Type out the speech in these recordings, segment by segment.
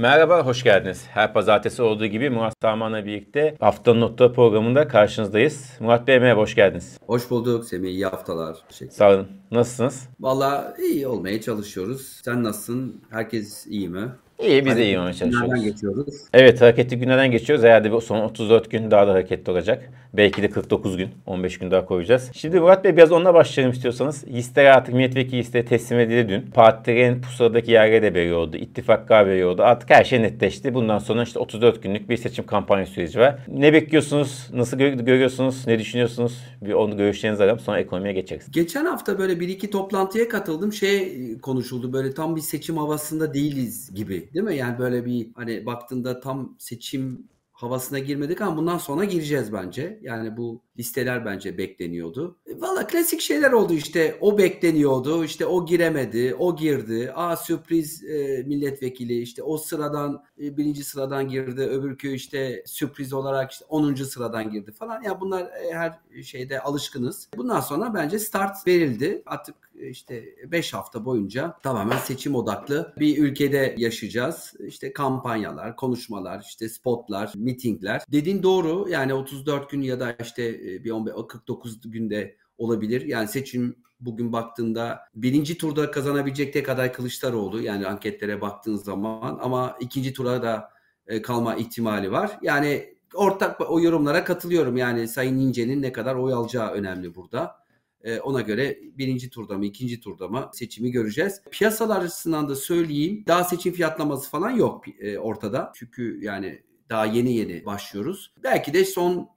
Merhaba, hoş geldiniz. Her pazartesi olduğu gibi Murat Saman'la birlikte Haftanın Notları programında karşınızdayız. Murat Bey merhaba, hoş geldiniz. Hoş bulduk Semih, iyi haftalar. Sağ olun. Nasılsınız? Valla iyi olmaya çalışıyoruz. Sen nasılsın? Herkes iyi mi? İyi, biz de iyi olmaya çalışıyoruz. geçiyoruz. Evet, hareketli günlerden geçiyoruz. Herhalde bu son 34 gün daha da hareketli olacak. Belki de 49 gün, 15 gün daha koyacağız. Şimdi Murat Bey biraz onunla başlayalım istiyorsanız. Listeler artık milletvekili listeye teslim edildi dün. Partilerin pusuladaki yerleri de. İttifaklar belli oldu. Artık her şey netleşti. Bundan sonra işte 34 günlük bir seçim kampanya süreci var. Ne bekliyorsunuz? Nasıl gö- görüyorsunuz? Ne düşünüyorsunuz? Bir onu görüşlerinizi alalım. Sonra ekonomiye geçeriz. Geçen hafta böyle bir iki toplantıya katıldım. Şey konuşuldu böyle tam bir seçim havasında değiliz gibi. Değil mi? Yani böyle bir hani baktığında tam seçim havasına girmedik ama bundan sonra gireceğiz bence. Yani bu listeler bence bekleniyordu. E, Valla klasik şeyler oldu işte. O bekleniyordu. işte o giremedi. O girdi. Aa sürpriz e, milletvekili işte o sıradan e, birinci sıradan girdi. Öbürkü işte sürpriz olarak işte 10. sıradan girdi falan. Ya bunlar e, her şeyde alışkınız. Bundan sonra bence start verildi. Artık işte 5 hafta boyunca tamamen seçim odaklı bir ülkede yaşayacağız. İşte kampanyalar, konuşmalar, işte spotlar, mitingler. Dediğin doğru. Yani 34 gün ya da işte bir 15, 49 günde olabilir. Yani seçim bugün baktığında birinci turda kazanabilecek tek aday Kılıçdaroğlu. Yani anketlere baktığın zaman ama ikinci tura da kalma ihtimali var. Yani ortak o yorumlara katılıyorum. Yani Sayın İnce'nin ne kadar oy alacağı önemli burada. Ona göre birinci turda mı ikinci turda mı seçimi göreceğiz. Piyasalar açısından da söyleyeyim daha seçim fiyatlaması falan yok ortada. Çünkü yani daha yeni yeni başlıyoruz. Belki de son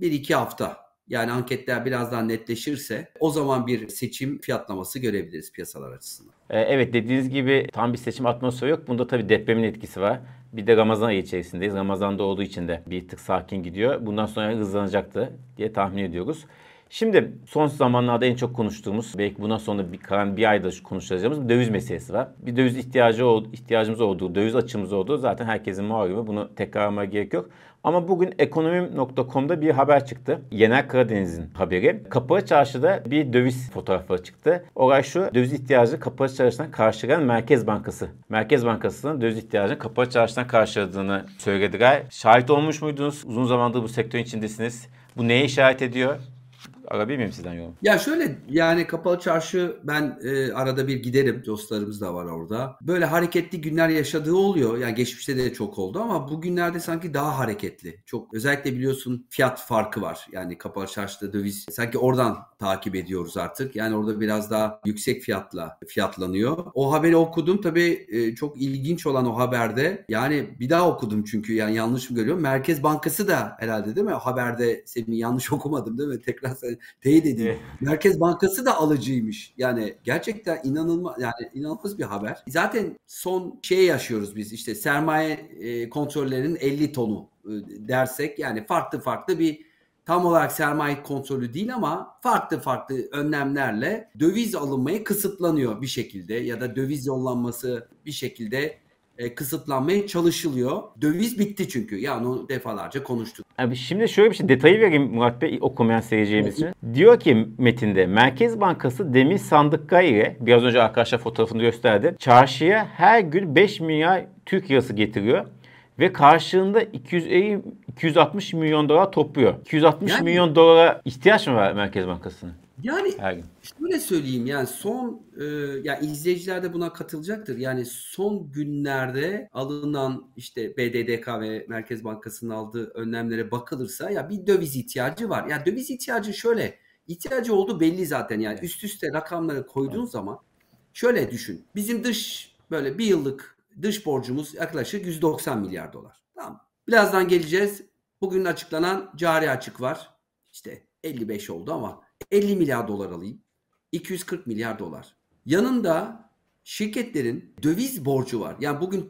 1-2 hafta yani anketler biraz daha netleşirse o zaman bir seçim fiyatlaması görebiliriz piyasalar açısından. Evet dediğiniz gibi tam bir seçim atmosferi yok. Bunda tabii depremin etkisi var. Bir de Ramazan ayı içerisindeyiz. Ramazan'da olduğu için de bir tık sakin gidiyor. Bundan sonra hızlanacaktı diye tahmin ediyoruz. Şimdi son zamanlarda en çok konuştuğumuz belki bundan sonra bir kalan bir ayda konuşacağımız bir döviz meselesi var. Bir döviz ihtiyacı ihtiyacımız olduğu, döviz açımız olduğu zaten herkesin malumu. Bunu tekrarlamaya gerek yok. Ama bugün ekonomim.com'da bir haber çıktı. Yener Karadeniz'in haberi. Kapalı çarşıda bir döviz fotoğrafı çıktı. Olay şu, döviz ihtiyacı kapalı çarşıdan karşılayan Merkez Bankası. Merkez Bankası'nın döviz ihtiyacını kapalı çarşıdan karşıladığını söylediler. Şahit olmuş muydunuz? Uzun zamandır bu sektörün içindesiniz. Bu neye işaret ediyor? Alabilir miyim sizden yorum? Ya şöyle yani kapalı çarşı ben e, arada bir giderim. Dostlarımız da var orada. Böyle hareketli günler yaşadığı oluyor. Yani geçmişte de çok oldu ama bugünlerde sanki daha hareketli. Çok özellikle biliyorsun fiyat farkı var. Yani kapalı çarşıda döviz sanki oradan takip ediyoruz artık. Yani orada biraz daha yüksek fiyatla fiyatlanıyor. O haberi okudum tabii e, çok ilginç olan o haberde. Yani bir daha okudum çünkü yani yanlış mı görüyorum? Merkez Bankası da herhalde değil mi? O haberde senin yanlış okumadım değil mi? Tekrar teyit edeyim. Merkez Bankası da alıcıymış. Yani gerçekten inanılmaz yani inanılmaz bir haber. Zaten son şey yaşıyoruz biz işte sermaye e, kontrollerinin 50 tonu e, dersek yani farklı farklı bir tam olarak sermaye kontrolü değil ama farklı farklı önlemlerle döviz alınmayı kısıtlanıyor bir şekilde ya da döviz yollanması bir şekilde e, kısıtlanmaya çalışılıyor. Döviz bitti çünkü. Yani onu defalarca konuştuk. Abi şimdi şöyle bir şey detayı vereyim Murat Bey okumayan seyircilerimiz için. Diyor ki metinde Merkez Bankası demir sandıklar ile biraz önce arkadaşlar fotoğrafını gösterdi. Çarşıya her gün 5 milyar Türk lirası getiriyor ve karşılığında 250 260 milyon dolar topluyor. 260 yani, milyon dolara ihtiyaç mı var Merkez Bankası'nın? Yani Her gün. şöyle söyleyeyim yani son e, ya izleyiciler de buna katılacaktır. Yani son günlerde alınan işte BDDK ve Merkez Bankası'nın aldığı önlemlere bakılırsa ya bir döviz ihtiyacı var. Ya döviz ihtiyacı şöyle ihtiyacı oldu belli zaten yani üst üste rakamları koyduğun evet. zaman şöyle düşün. Bizim dış böyle bir yıllık dış borcumuz yaklaşık 190 milyar dolar. Tamam. Birazdan geleceğiz. Bugün açıklanan cari açık var. İşte 55 oldu ama 50 milyar dolar alayım. 240 milyar dolar. Yanında şirketlerin döviz borcu var. Yani bugün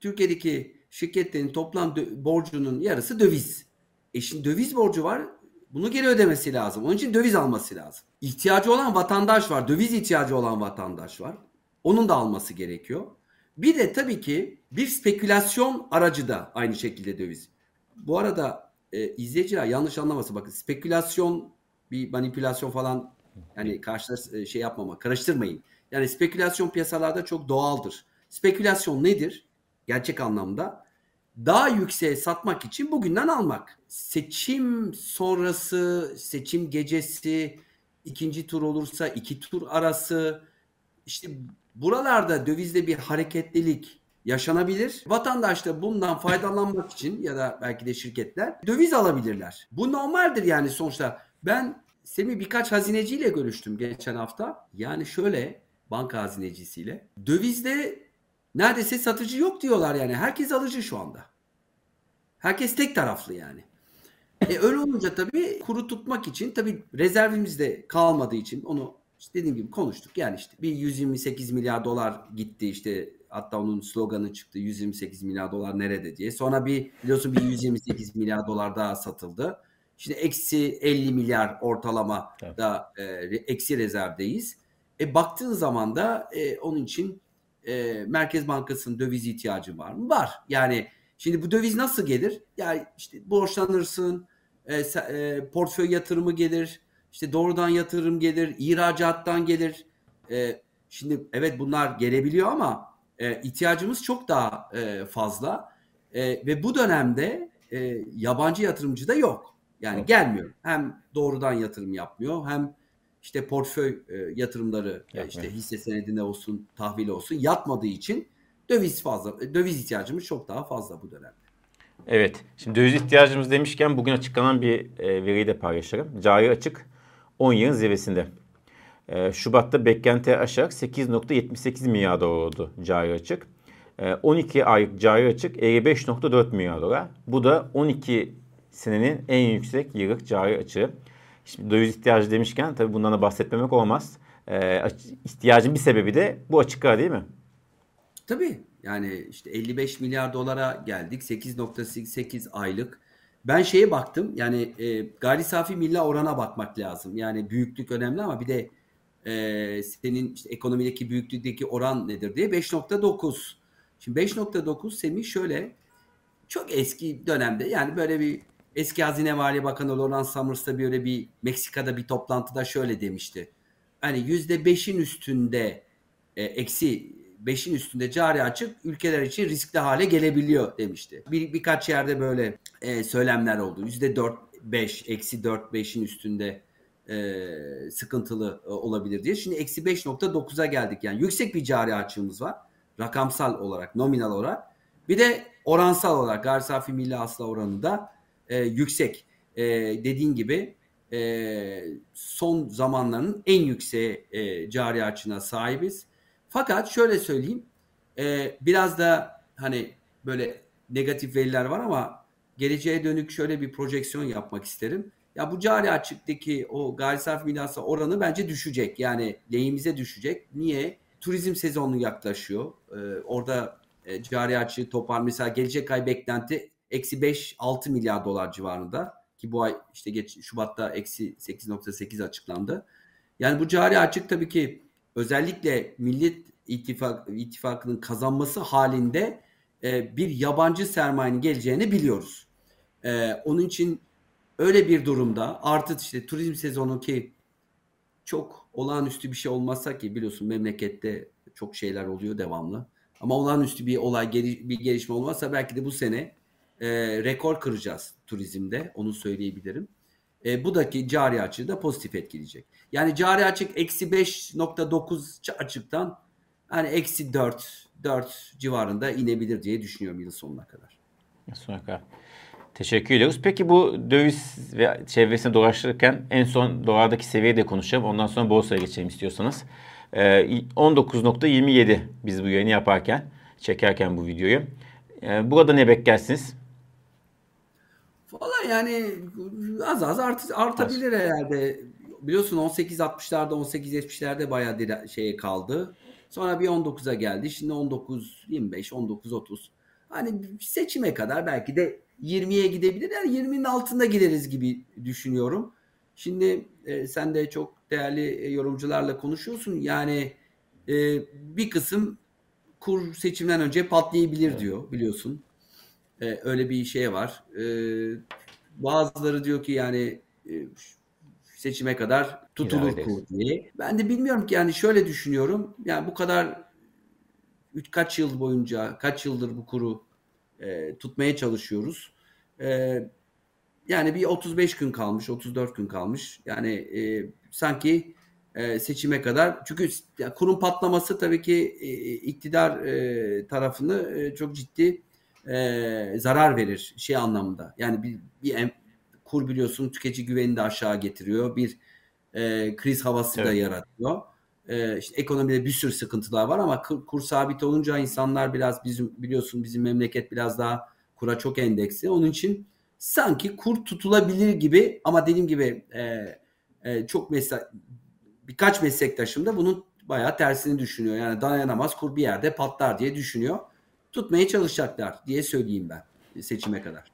Türkiye'deki şirketlerin toplam borcunun yarısı döviz. E şimdi döviz borcu var. Bunu geri ödemesi lazım. Onun için döviz alması lazım. İhtiyacı olan vatandaş var. Döviz ihtiyacı olan vatandaş var. Onun da alması gerekiyor. Bir de tabii ki bir spekülasyon aracı da aynı şekilde döviz. Bu arada e, izleyiciler yanlış anlamasın bakın spekülasyon bir manipülasyon falan yani karşılar şey yapmama, karıştırmayın. Yani spekülasyon piyasalarda çok doğaldır. Spekülasyon nedir? gerçek anlamda daha yükseğe satmak için bugünden almak. Seçim sonrası, seçim gecesi, ikinci tur olursa iki tur arası işte buralarda dövizde bir hareketlilik yaşanabilir. Vatandaş da bundan faydalanmak için ya da belki de şirketler döviz alabilirler. Bu normaldir yani sonuçta. Ben Semih birkaç hazineciyle görüştüm geçen hafta. Yani şöyle banka hazinecisiyle. Dövizde neredeyse satıcı yok diyorlar yani. Herkes alıcı şu anda. Herkes tek taraflı yani. E öyle olunca tabii kuru tutmak için tabii rezervimiz de kalmadığı için onu işte dediğim gibi konuştuk. Yani işte bir 128 milyar dolar gitti işte hatta onun sloganı çıktı 128 milyar dolar nerede diye. Sonra bir biliyorsun bir 128 milyar dolar daha satıldı. Şimdi eksi 50 milyar ortalama da e, eksi rezervdeyiz. E baktığın zaman da e, onun için e, Merkez Bankası'nın döviz ihtiyacı var mı? Var. Yani şimdi bu döviz nasıl gelir? Yani işte borçlanırsın, e, e, portföy yatırımı gelir, işte doğrudan yatırım gelir, ihracattan gelir. E, şimdi evet bunlar gelebiliyor ama e, ihtiyacımız çok daha e, fazla e, ve bu dönemde e, yabancı yatırımcı da yok. Yani gelmiyor. Hem doğrudan yatırım yapmıyor hem işte portföy e, yatırımları Yapmıyor. işte hisse senedinde olsun, tahvil olsun yatmadığı için döviz fazla döviz ihtiyacımız çok daha fazla bu dönemde. Evet. Şimdi döviz ihtiyacımız demişken bugün açıklanan bir e, veriyi de paylaşırım. Cari açık 10 yılın zirvesinde. E, Şubat'ta beklenti aşarak 8.78 milyar dolar oldu cari açık. E, 12 aylık cari açık 55.4 milyar dolar. Bu da 12 senenin en yüksek yıllık cari açığı. Şimdi döviz ihtiyacı demişken tabii bundan da bahsetmemek olmaz. E, ihtiyacın bir sebebi de bu açıklar değil mi? Tabii. Yani işte 55 milyar dolara geldik. 8.8 aylık. Ben şeye baktım. Yani e, gayri safi milli orana bakmak lazım. Yani büyüklük önemli ama bir de e, senin işte ekonomideki büyüklükteki oran nedir diye 5.9. Şimdi 5.9 Semih şöyle çok eski dönemde yani böyle bir eski Hazine Maliye Bakanı Lawrence Summers da böyle bir Meksika'da bir toplantıda şöyle demişti. Hani yüzde beşin üstünde e, eksi beşin üstünde cari açık ülkeler için riskli hale gelebiliyor demişti. Bir, birkaç yerde böyle e, söylemler oldu. Yüzde dört, beş, eksi dört, beşin üstünde e, sıkıntılı e, olabilir diye. Şimdi eksi 5.9'a geldik. Yani yüksek bir cari açığımız var. Rakamsal olarak, nominal olarak. Bir de oransal olarak gayri safi milli hasıla oranı da e, yüksek. E, dediğin gibi e, son zamanların en yüksek e, cari açığına sahibiz. Fakat şöyle söyleyeyim. E, biraz da hani böyle negatif veriler var ama geleceğe dönük şöyle bir projeksiyon yapmak isterim. Ya bu cari açıktaki o gayri safi milli oranı bence düşecek. Yani lehimize düşecek. Niye? Turizm sezonu yaklaşıyor. Ee, orada e, cari açığı topar. Mesela gelecek ay beklenti eksi 5-6 milyar dolar civarında. Ki bu ay işte geç Şubat'ta eksi 8.8 açıklandı. Yani bu cari açık tabii ki özellikle Millet İttifak, İttifakı'nın kazanması halinde e, bir yabancı sermayenin geleceğini biliyoruz. E, onun için öyle bir durumda artı işte turizm sezonu ki çok olağanüstü bir şey olmazsa ki biliyorsun memlekette çok şeyler oluyor devamlı. Ama olağanüstü bir olay bir gelişme olmazsa belki de bu sene e, rekor kıracağız turizmde onu söyleyebilirim. E, bu daki cari açığı da pozitif etkileyecek. Yani cari açık eksi 5.9 açıktan hani eksi 4 4 civarında inebilir diye düşünüyorum yıl sonuna kadar. Sonuna kadar. Teşekkür ediyoruz. Peki bu döviz ve çevresini dolaştırırken en son dolardaki seviyeyi de konuşalım. Ondan sonra borsaya geçelim istiyorsanız. 19.27 ee, biz bu yayını yaparken, çekerken bu videoyu. Ee, burada ne beklersiniz? Valla yani az az art, artabilir herhalde. Biliyorsun 18.60'larda 18.70'lerde bayağı dire, şeye kaldı. Sonra bir 19'a geldi. Şimdi 19.25, 19.30. Hani seçime kadar belki de 20'ye gidebilir. Yani 20'nin altında gideriz gibi düşünüyorum. Şimdi e, sen de çok değerli e, yorumcularla konuşuyorsun. Yani e, bir kısım kur seçimden önce patlayabilir evet. diyor biliyorsun. E, öyle bir şey var. E, bazıları diyor ki yani e, seçime kadar tutulur kur diye. Ben de bilmiyorum ki yani şöyle düşünüyorum. Yani bu kadar üç kaç yıl boyunca kaç yıldır bu kuru e, tutmaya çalışıyoruz. E, yani bir 35 gün kalmış, 34 gün kalmış. Yani e, sanki e, seçime kadar. Çünkü ya, kurun patlaması tabii ki e, iktidar e, tarafını e, çok ciddi e, zarar verir şey anlamında. Yani bir, bir em, kur biliyorsun tüketici güvenini de aşağı getiriyor. Bir e, kriz havası evet. da yaratıyor. E, işte ekonomide bir sürü sıkıntılar var ama kur, kur sabit olunca insanlar biraz bizim biliyorsun bizim memleket biraz daha kura çok endeksi. Onun için sanki kur tutulabilir gibi ama dediğim gibi e, e, çok mesela birkaç meslektaşım da bunun bayağı tersini düşünüyor. Yani dayanamaz kur bir yerde patlar diye düşünüyor. Tutmaya çalışacaklar diye söyleyeyim ben seçime kadar.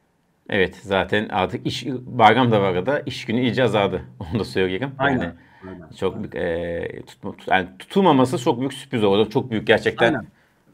Evet zaten artık iş bayram da var da iş günü iyice azaldı. Onu da söyleyeyim. Aynen. Yani Aynen. Çok e, tutma, tut, yani tutulmaması çok büyük sürpriz oldu. Çok büyük gerçekten. Aynen.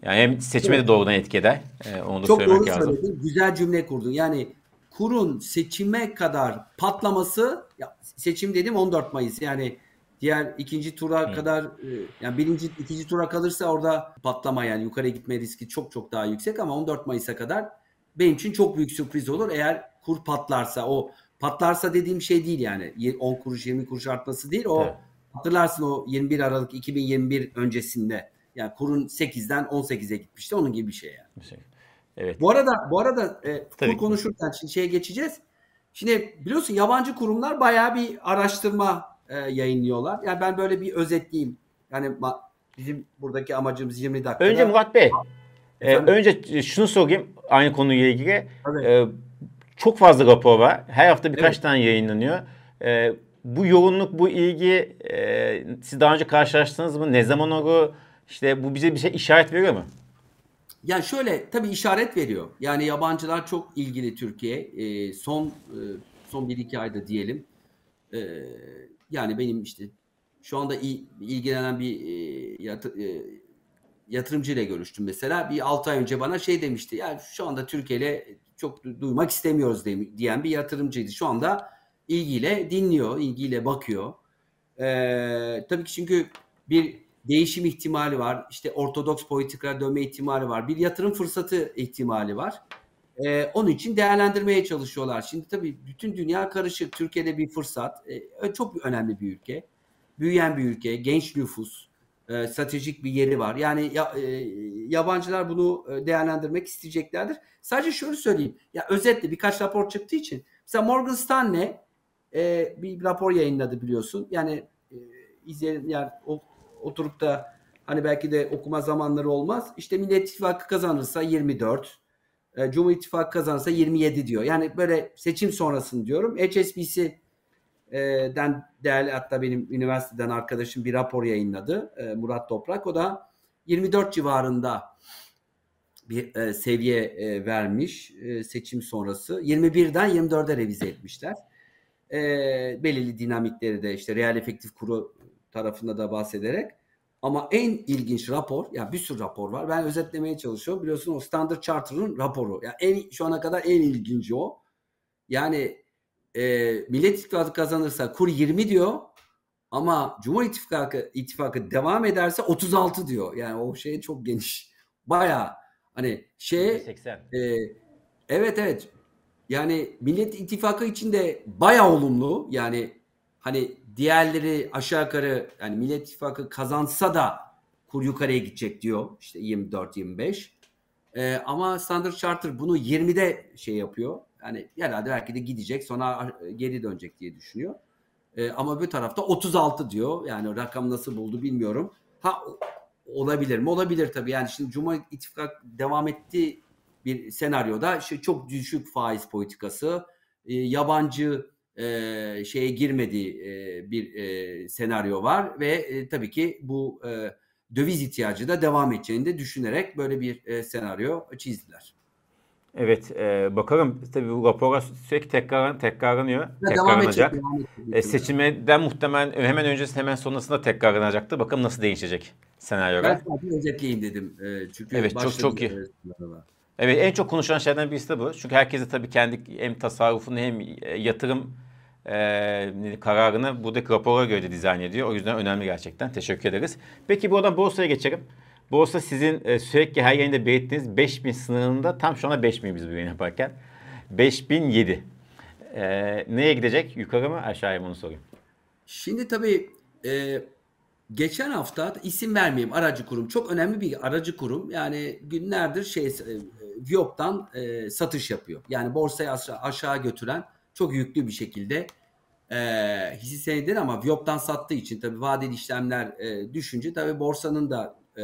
Yani hem seçime de doğrudan etki eder. E, onu da çok söylemek doğru lazım. Söyledin. Güzel cümle kurdun. Yani kurun seçime kadar patlaması ya seçim dedim 14 Mayıs yani diğer ikinci tura Hı. kadar e, yani birinci ikinci tura kalırsa orada patlama yani yukarıya gitme riski çok çok daha yüksek ama 14 Mayıs'a kadar benim için çok büyük sürpriz olur eğer kur patlarsa o patlarsa dediğim şey değil yani 10 kuruş 20 kuruş artması değil o evet. hatırlarsın o 21 Aralık 2021 öncesinde yani kurun 8'den 18'e gitmişti onun gibi bir şey yani. Şey. Evet. Bu arada bu arada e, kur konuşurken şimdi şeye geçeceğiz. Şimdi biliyorsun yabancı kurumlar bayağı bir araştırma e, yayınlıyorlar. Yani ben böyle bir özetleyeyim. Yani bizim buradaki amacımız 20 dakika. Önce Murat Bey, e, önce şunu sorayım aynı konuyla ilgili. E, çok fazla rapor var. Her hafta birkaç evet. tane yayınlanıyor. E, bu yoğunluk, bu ilgi e, siz daha önce karşılaştınız mı? Ne zaman olur? İşte bu bize bir şey işaret veriyor mu? Yani şöyle tabii işaret veriyor. Yani yabancılar çok ilgili Türkiye. E, son e, son bir iki ayda diyelim. E, yani benim işte şu anda ilgilenen bir e, e, yatırımcıyla görüştüm mesela. Bir 6 ay önce bana şey demişti. Ya yani şu anda Türkiye ile çok duymak istemiyoruz diyen bir yatırımcıydı. Şu anda ilgiyle dinliyor, ilgiyle bakıyor. Ee, tabii ki çünkü bir değişim ihtimali var. İşte ortodoks politika dönme ihtimali var. Bir yatırım fırsatı ihtimali var. Ee, onun için değerlendirmeye çalışıyorlar. Şimdi tabii bütün dünya karışık. Türkiye'de bir fırsat. Ee, çok önemli bir ülke. Büyüyen bir ülke. Genç nüfus. E, stratejik bir yeri var. Yani ya, e, yabancılar bunu e, değerlendirmek isteyeceklerdir. Sadece şunu söyleyeyim. Ya özetle birkaç rapor çıktığı için. Mesela Morgan Stanley e, bir rapor yayınladı biliyorsun. Yani e, izleyen yani o, oturup da hani belki de okuma zamanları olmaz. İşte Millet İttifakı kazanırsa 24, e, Cumhur İttifakı kazanırsa 27 diyor. Yani böyle seçim sonrasını diyorum. HSBC den değerli hatta benim üniversiteden arkadaşım bir rapor yayınladı. E, Murat Toprak. O da 24 civarında bir e, seviye e, vermiş e, seçim sonrası. 21'den 24'e revize etmişler. E, belirli dinamikleri de işte reel efektif kuru tarafında da bahsederek. Ama en ilginç rapor, ya yani bir sürü rapor var. Ben özetlemeye çalışıyorum. Biliyorsun o Standard Charter'ın raporu. Yani en şu ana kadar en ilginci o. Yani e, Millet İttifakı kazanırsa kur 20 diyor ama Cumhur İttifakı, İttifakı devam ederse 36 diyor. Yani o şey çok geniş. Baya hani şey 80. E, evet evet yani Millet İttifakı için de baya olumlu. Yani hani diğerleri aşağı yukarı yani Millet İttifakı kazansa da kur yukarıya gidecek diyor. İşte 24 25. E, ama Standard Charter bunu 20'de şey yapıyor. Yani herhalde belki de gidecek sonra geri dönecek diye düşünüyor. E, ama bir tarafta 36 diyor. Yani rakam nasıl buldu bilmiyorum. Ha olabilir mi? Olabilir tabii. Yani şimdi Cumhur İttifakı devam ettiği bir senaryoda işte çok düşük faiz politikası, e, yabancı e, şeye girmediği e, bir e, senaryo var ve e, tabii ki bu e, döviz ihtiyacı da devam edeceğini de düşünerek böyle bir e, senaryo çizdiler. Evet, e, bakalım tabii bu rapor sürekli tekrar tekrarlanıyor. Ya tekrarlanacak. Devam edecek, devam edecek. E, seçimden muhtemelen hemen öncesi hemen sonrasında tekrarlanacaktı. Bakalım nasıl değişecek senaryolar. Ben sadece özetleyeyim dedim. E, çünkü evet, çok çok iyi. Evet, en çok konuşulan şeylerden birisi de bu. Çünkü herkes de tabii kendi hem tasarrufunu hem e, yatırım e, kararını buradaki rapora göre de dizayn ediyor. O yüzden önemli gerçekten. Teşekkür ederiz. Peki buradan borsaya geçelim. Borsa sizin e, sürekli her yayında belirttiğiniz 5000 sınırında tam şu anda 5000 biz bu yayın yaparken. 5007. E, neye gidecek? Yukarı mı aşağıya mı onu sorayım. Şimdi tabii e, geçen hafta isim vermeyeyim aracı kurum çok önemli bir aracı kurum yani günlerdir şey e, Viyop'tan e, satış yapıyor. Yani borsayı aşağı, aşağı götüren çok yüklü bir şekilde e, hisse senedidir ama Viyop'tan sattığı için tabii vadeli işlemler e, düşünce tabii borsanın da e,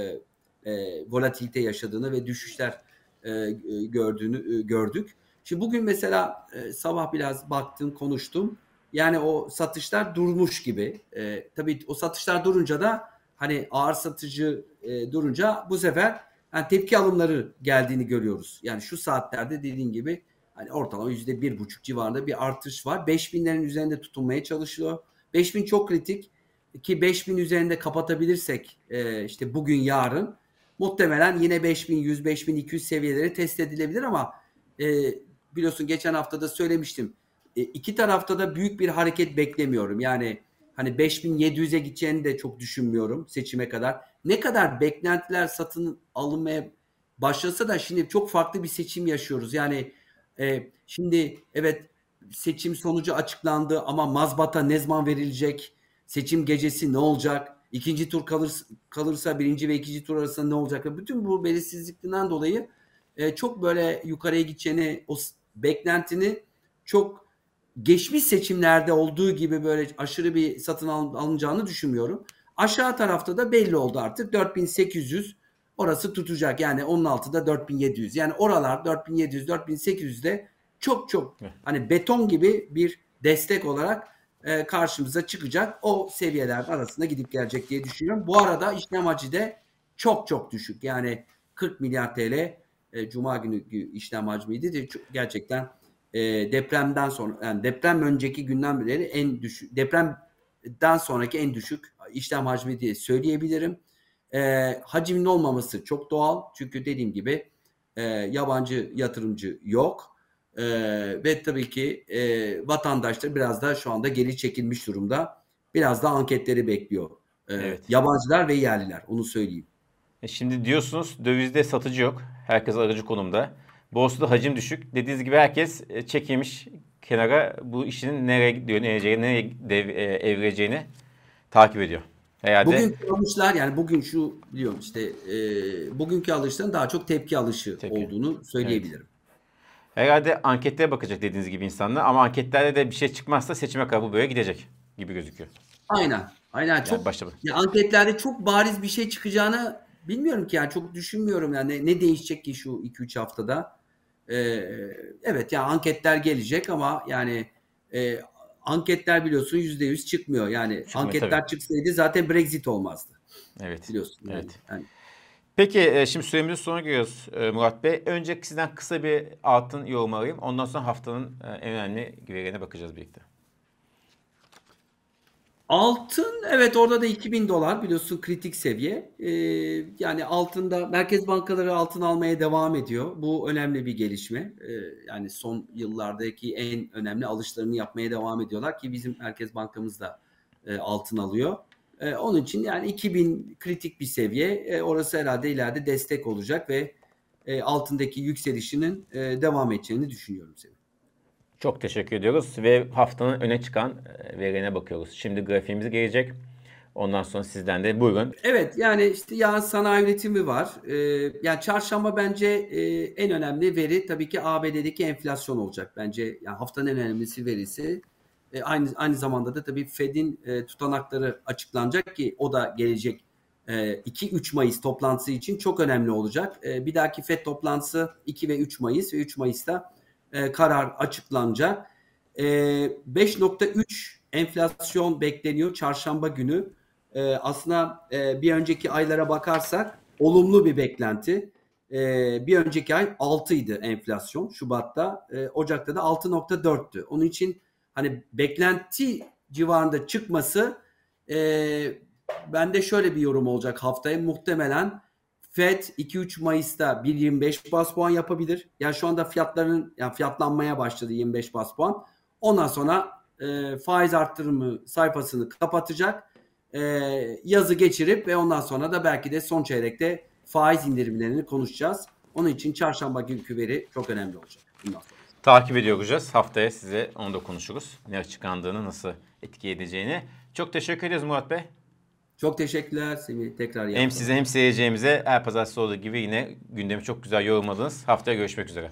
e, volatilite yaşadığını ve düşüşler e, gördüğünü e, gördük. Şimdi bugün mesela e, sabah biraz baktım konuştum. Yani o satışlar durmuş gibi. E, tabii o satışlar durunca da hani ağır satıcı e, durunca bu sefer yani tepki alımları geldiğini görüyoruz. Yani şu saatlerde dediğim gibi hani ortalama yüzde bir buçuk civarında bir artış var. 5000'lerin üzerinde tutunmaya çalışıyor. 5000 çok kritik ki 5000 üzerinde kapatabilirsek e, işte bugün yarın muhtemelen yine 5100 5200 seviyeleri test edilebilir ama e, biliyorsun geçen hafta da söylemiştim. E, iki tarafta da büyük bir hareket beklemiyorum. Yani hani 5700'e gideceğini de çok düşünmüyorum seçime kadar. Ne kadar beklentiler satın alınmaya başlasa da şimdi çok farklı bir seçim yaşıyoruz. Yani e, şimdi evet seçim sonucu açıklandı ama mazbata ne zaman verilecek? Seçim gecesi ne olacak? İkinci tur kalır, kalırsa birinci ve ikinci tur arasında ne olacak? Bütün bu belirsizlikten dolayı e, çok böyle yukarıya gideceğini o beklentini çok geçmiş seçimlerde olduğu gibi böyle aşırı bir satın alınacağını düşünmüyorum. Aşağı tarafta da belli oldu artık 4800 orası tutacak. Yani onun altında 4700. Yani oralar 4700 4800'de çok çok hani beton gibi bir destek olarak e, karşımıza çıkacak. O seviyeler arasında gidip gelecek diye düşünüyorum. Bu arada işlem hacı de çok çok düşük. Yani 40 milyar TL e, Cuma günü işlem hacmiydi. De, gerçekten e, depremden sonra yani deprem önceki günden beri en düşük depremden sonraki en düşük işlem hacmi diye söyleyebilirim. E, hacmin olmaması çok doğal. Çünkü dediğim gibi e, yabancı yatırımcı yok. E, ve tabii ki e, vatandaşlar biraz da şu anda geri çekilmiş durumda. Biraz da anketleri bekliyor. E, evet. Yabancılar ve yerliler onu söyleyeyim. E şimdi diyorsunuz dövizde satıcı yok. Herkes aracı konumda. Borsada hacim düşük. Dediğiniz gibi herkes e, çekilmiş kenara bu işin nereye gidiyor, nereye, nereye dev, e, evrileceğini takip ediyor. Herhalde... Bugünkü alışlar yani bugün şu biliyorum işte e, bugünkü alışların daha çok tepki alışı tepki. olduğunu söyleyebilirim. Evet. Herhalde anketlere bakacak dediğiniz gibi insanlar ama anketlerde de bir şey çıkmazsa seçime kadar bu böyle gidecek gibi gözüküyor. Aynen. Aynen çok başta ya anketlerde çok bariz bir şey çıkacağını bilmiyorum ki yani çok düşünmüyorum yani ne, ne değişecek ki şu 2-3 haftada. Ee, evet yani anketler gelecek ama yani e, anketler biliyorsun %100 çıkmıyor. Yani Çıkmıyor, anketler tabii. çıksaydı zaten Brexit olmazdı. Evet. Biliyorsun. Yani. Evet. Yani. Peki e, şimdi süremizin sonuna geliyoruz e, Murat Bey. Önce sizden kısa bir altın yorum alayım. Ondan sonra haftanın e, en önemli verilerine bakacağız birlikte. Altın evet orada da 2000 dolar biliyorsun kritik seviye. Ee, yani altında merkez bankaları altın almaya devam ediyor. Bu önemli bir gelişme. Ee, yani son yıllardaki en önemli alışlarını yapmaya devam ediyorlar ki bizim merkez bankamız da e, altın alıyor. E, onun için yani 2000 kritik bir seviye. E, orası herhalde ileride destek olacak ve e, altındaki yükselişinin e, devam edeceğini düşünüyorum senin. Çok teşekkür ediyoruz ve haftanın öne çıkan e, verilerine bakıyoruz. Şimdi grafiğimiz gelecek. Ondan sonra sizden de buyurun. Evet yani işte ya sanayi üretimi var. Ee, yani çarşamba bence e, en önemli veri tabii ki ABD'deki enflasyon olacak. Bence yani haftanın en önemlisi verisi. E, aynı aynı zamanda da tabii Fed'in e, tutanakları açıklanacak ki o da gelecek 2-3 e, Mayıs toplantısı için çok önemli olacak. E, bir dahaki Fed toplantısı 2 ve 3 Mayıs ve 3 Mayıs'ta e, karar açıklanacak. E, 5.3 enflasyon bekleniyor çarşamba günü. E, aslında e, bir önceki aylara bakarsak olumlu bir beklenti. E, bir önceki ay 6 idi enflasyon Şubat'ta. E, Ocak'ta da 6.4'tü. Onun için hani beklenti civarında çıkması e, bende şöyle bir yorum olacak haftaya muhtemelen Fed 2-3 Mayıs'ta 1.25 bas puan yapabilir. Yani şu anda fiyatların yani fiyatlanmaya başladı 25 bas puan. Ondan sonra e, faiz arttırımı sayfasını kapatacak. E, yazı geçirip ve ondan sonra da belki de son çeyrekte faiz indirimlerini konuşacağız. Onun için çarşamba günkü veri çok önemli olacak. Takip ediyor olacağız. Haftaya size onu da konuşuruz. Ne açıklandığını, nasıl etki edeceğini. Çok teşekkür ederiz Murat Bey. Çok teşekkürler Semih. Tekrar Hem size hem seyircilerimize her pazartesi olduğu gibi yine gündemi çok güzel yorumladınız. Haftaya görüşmek üzere.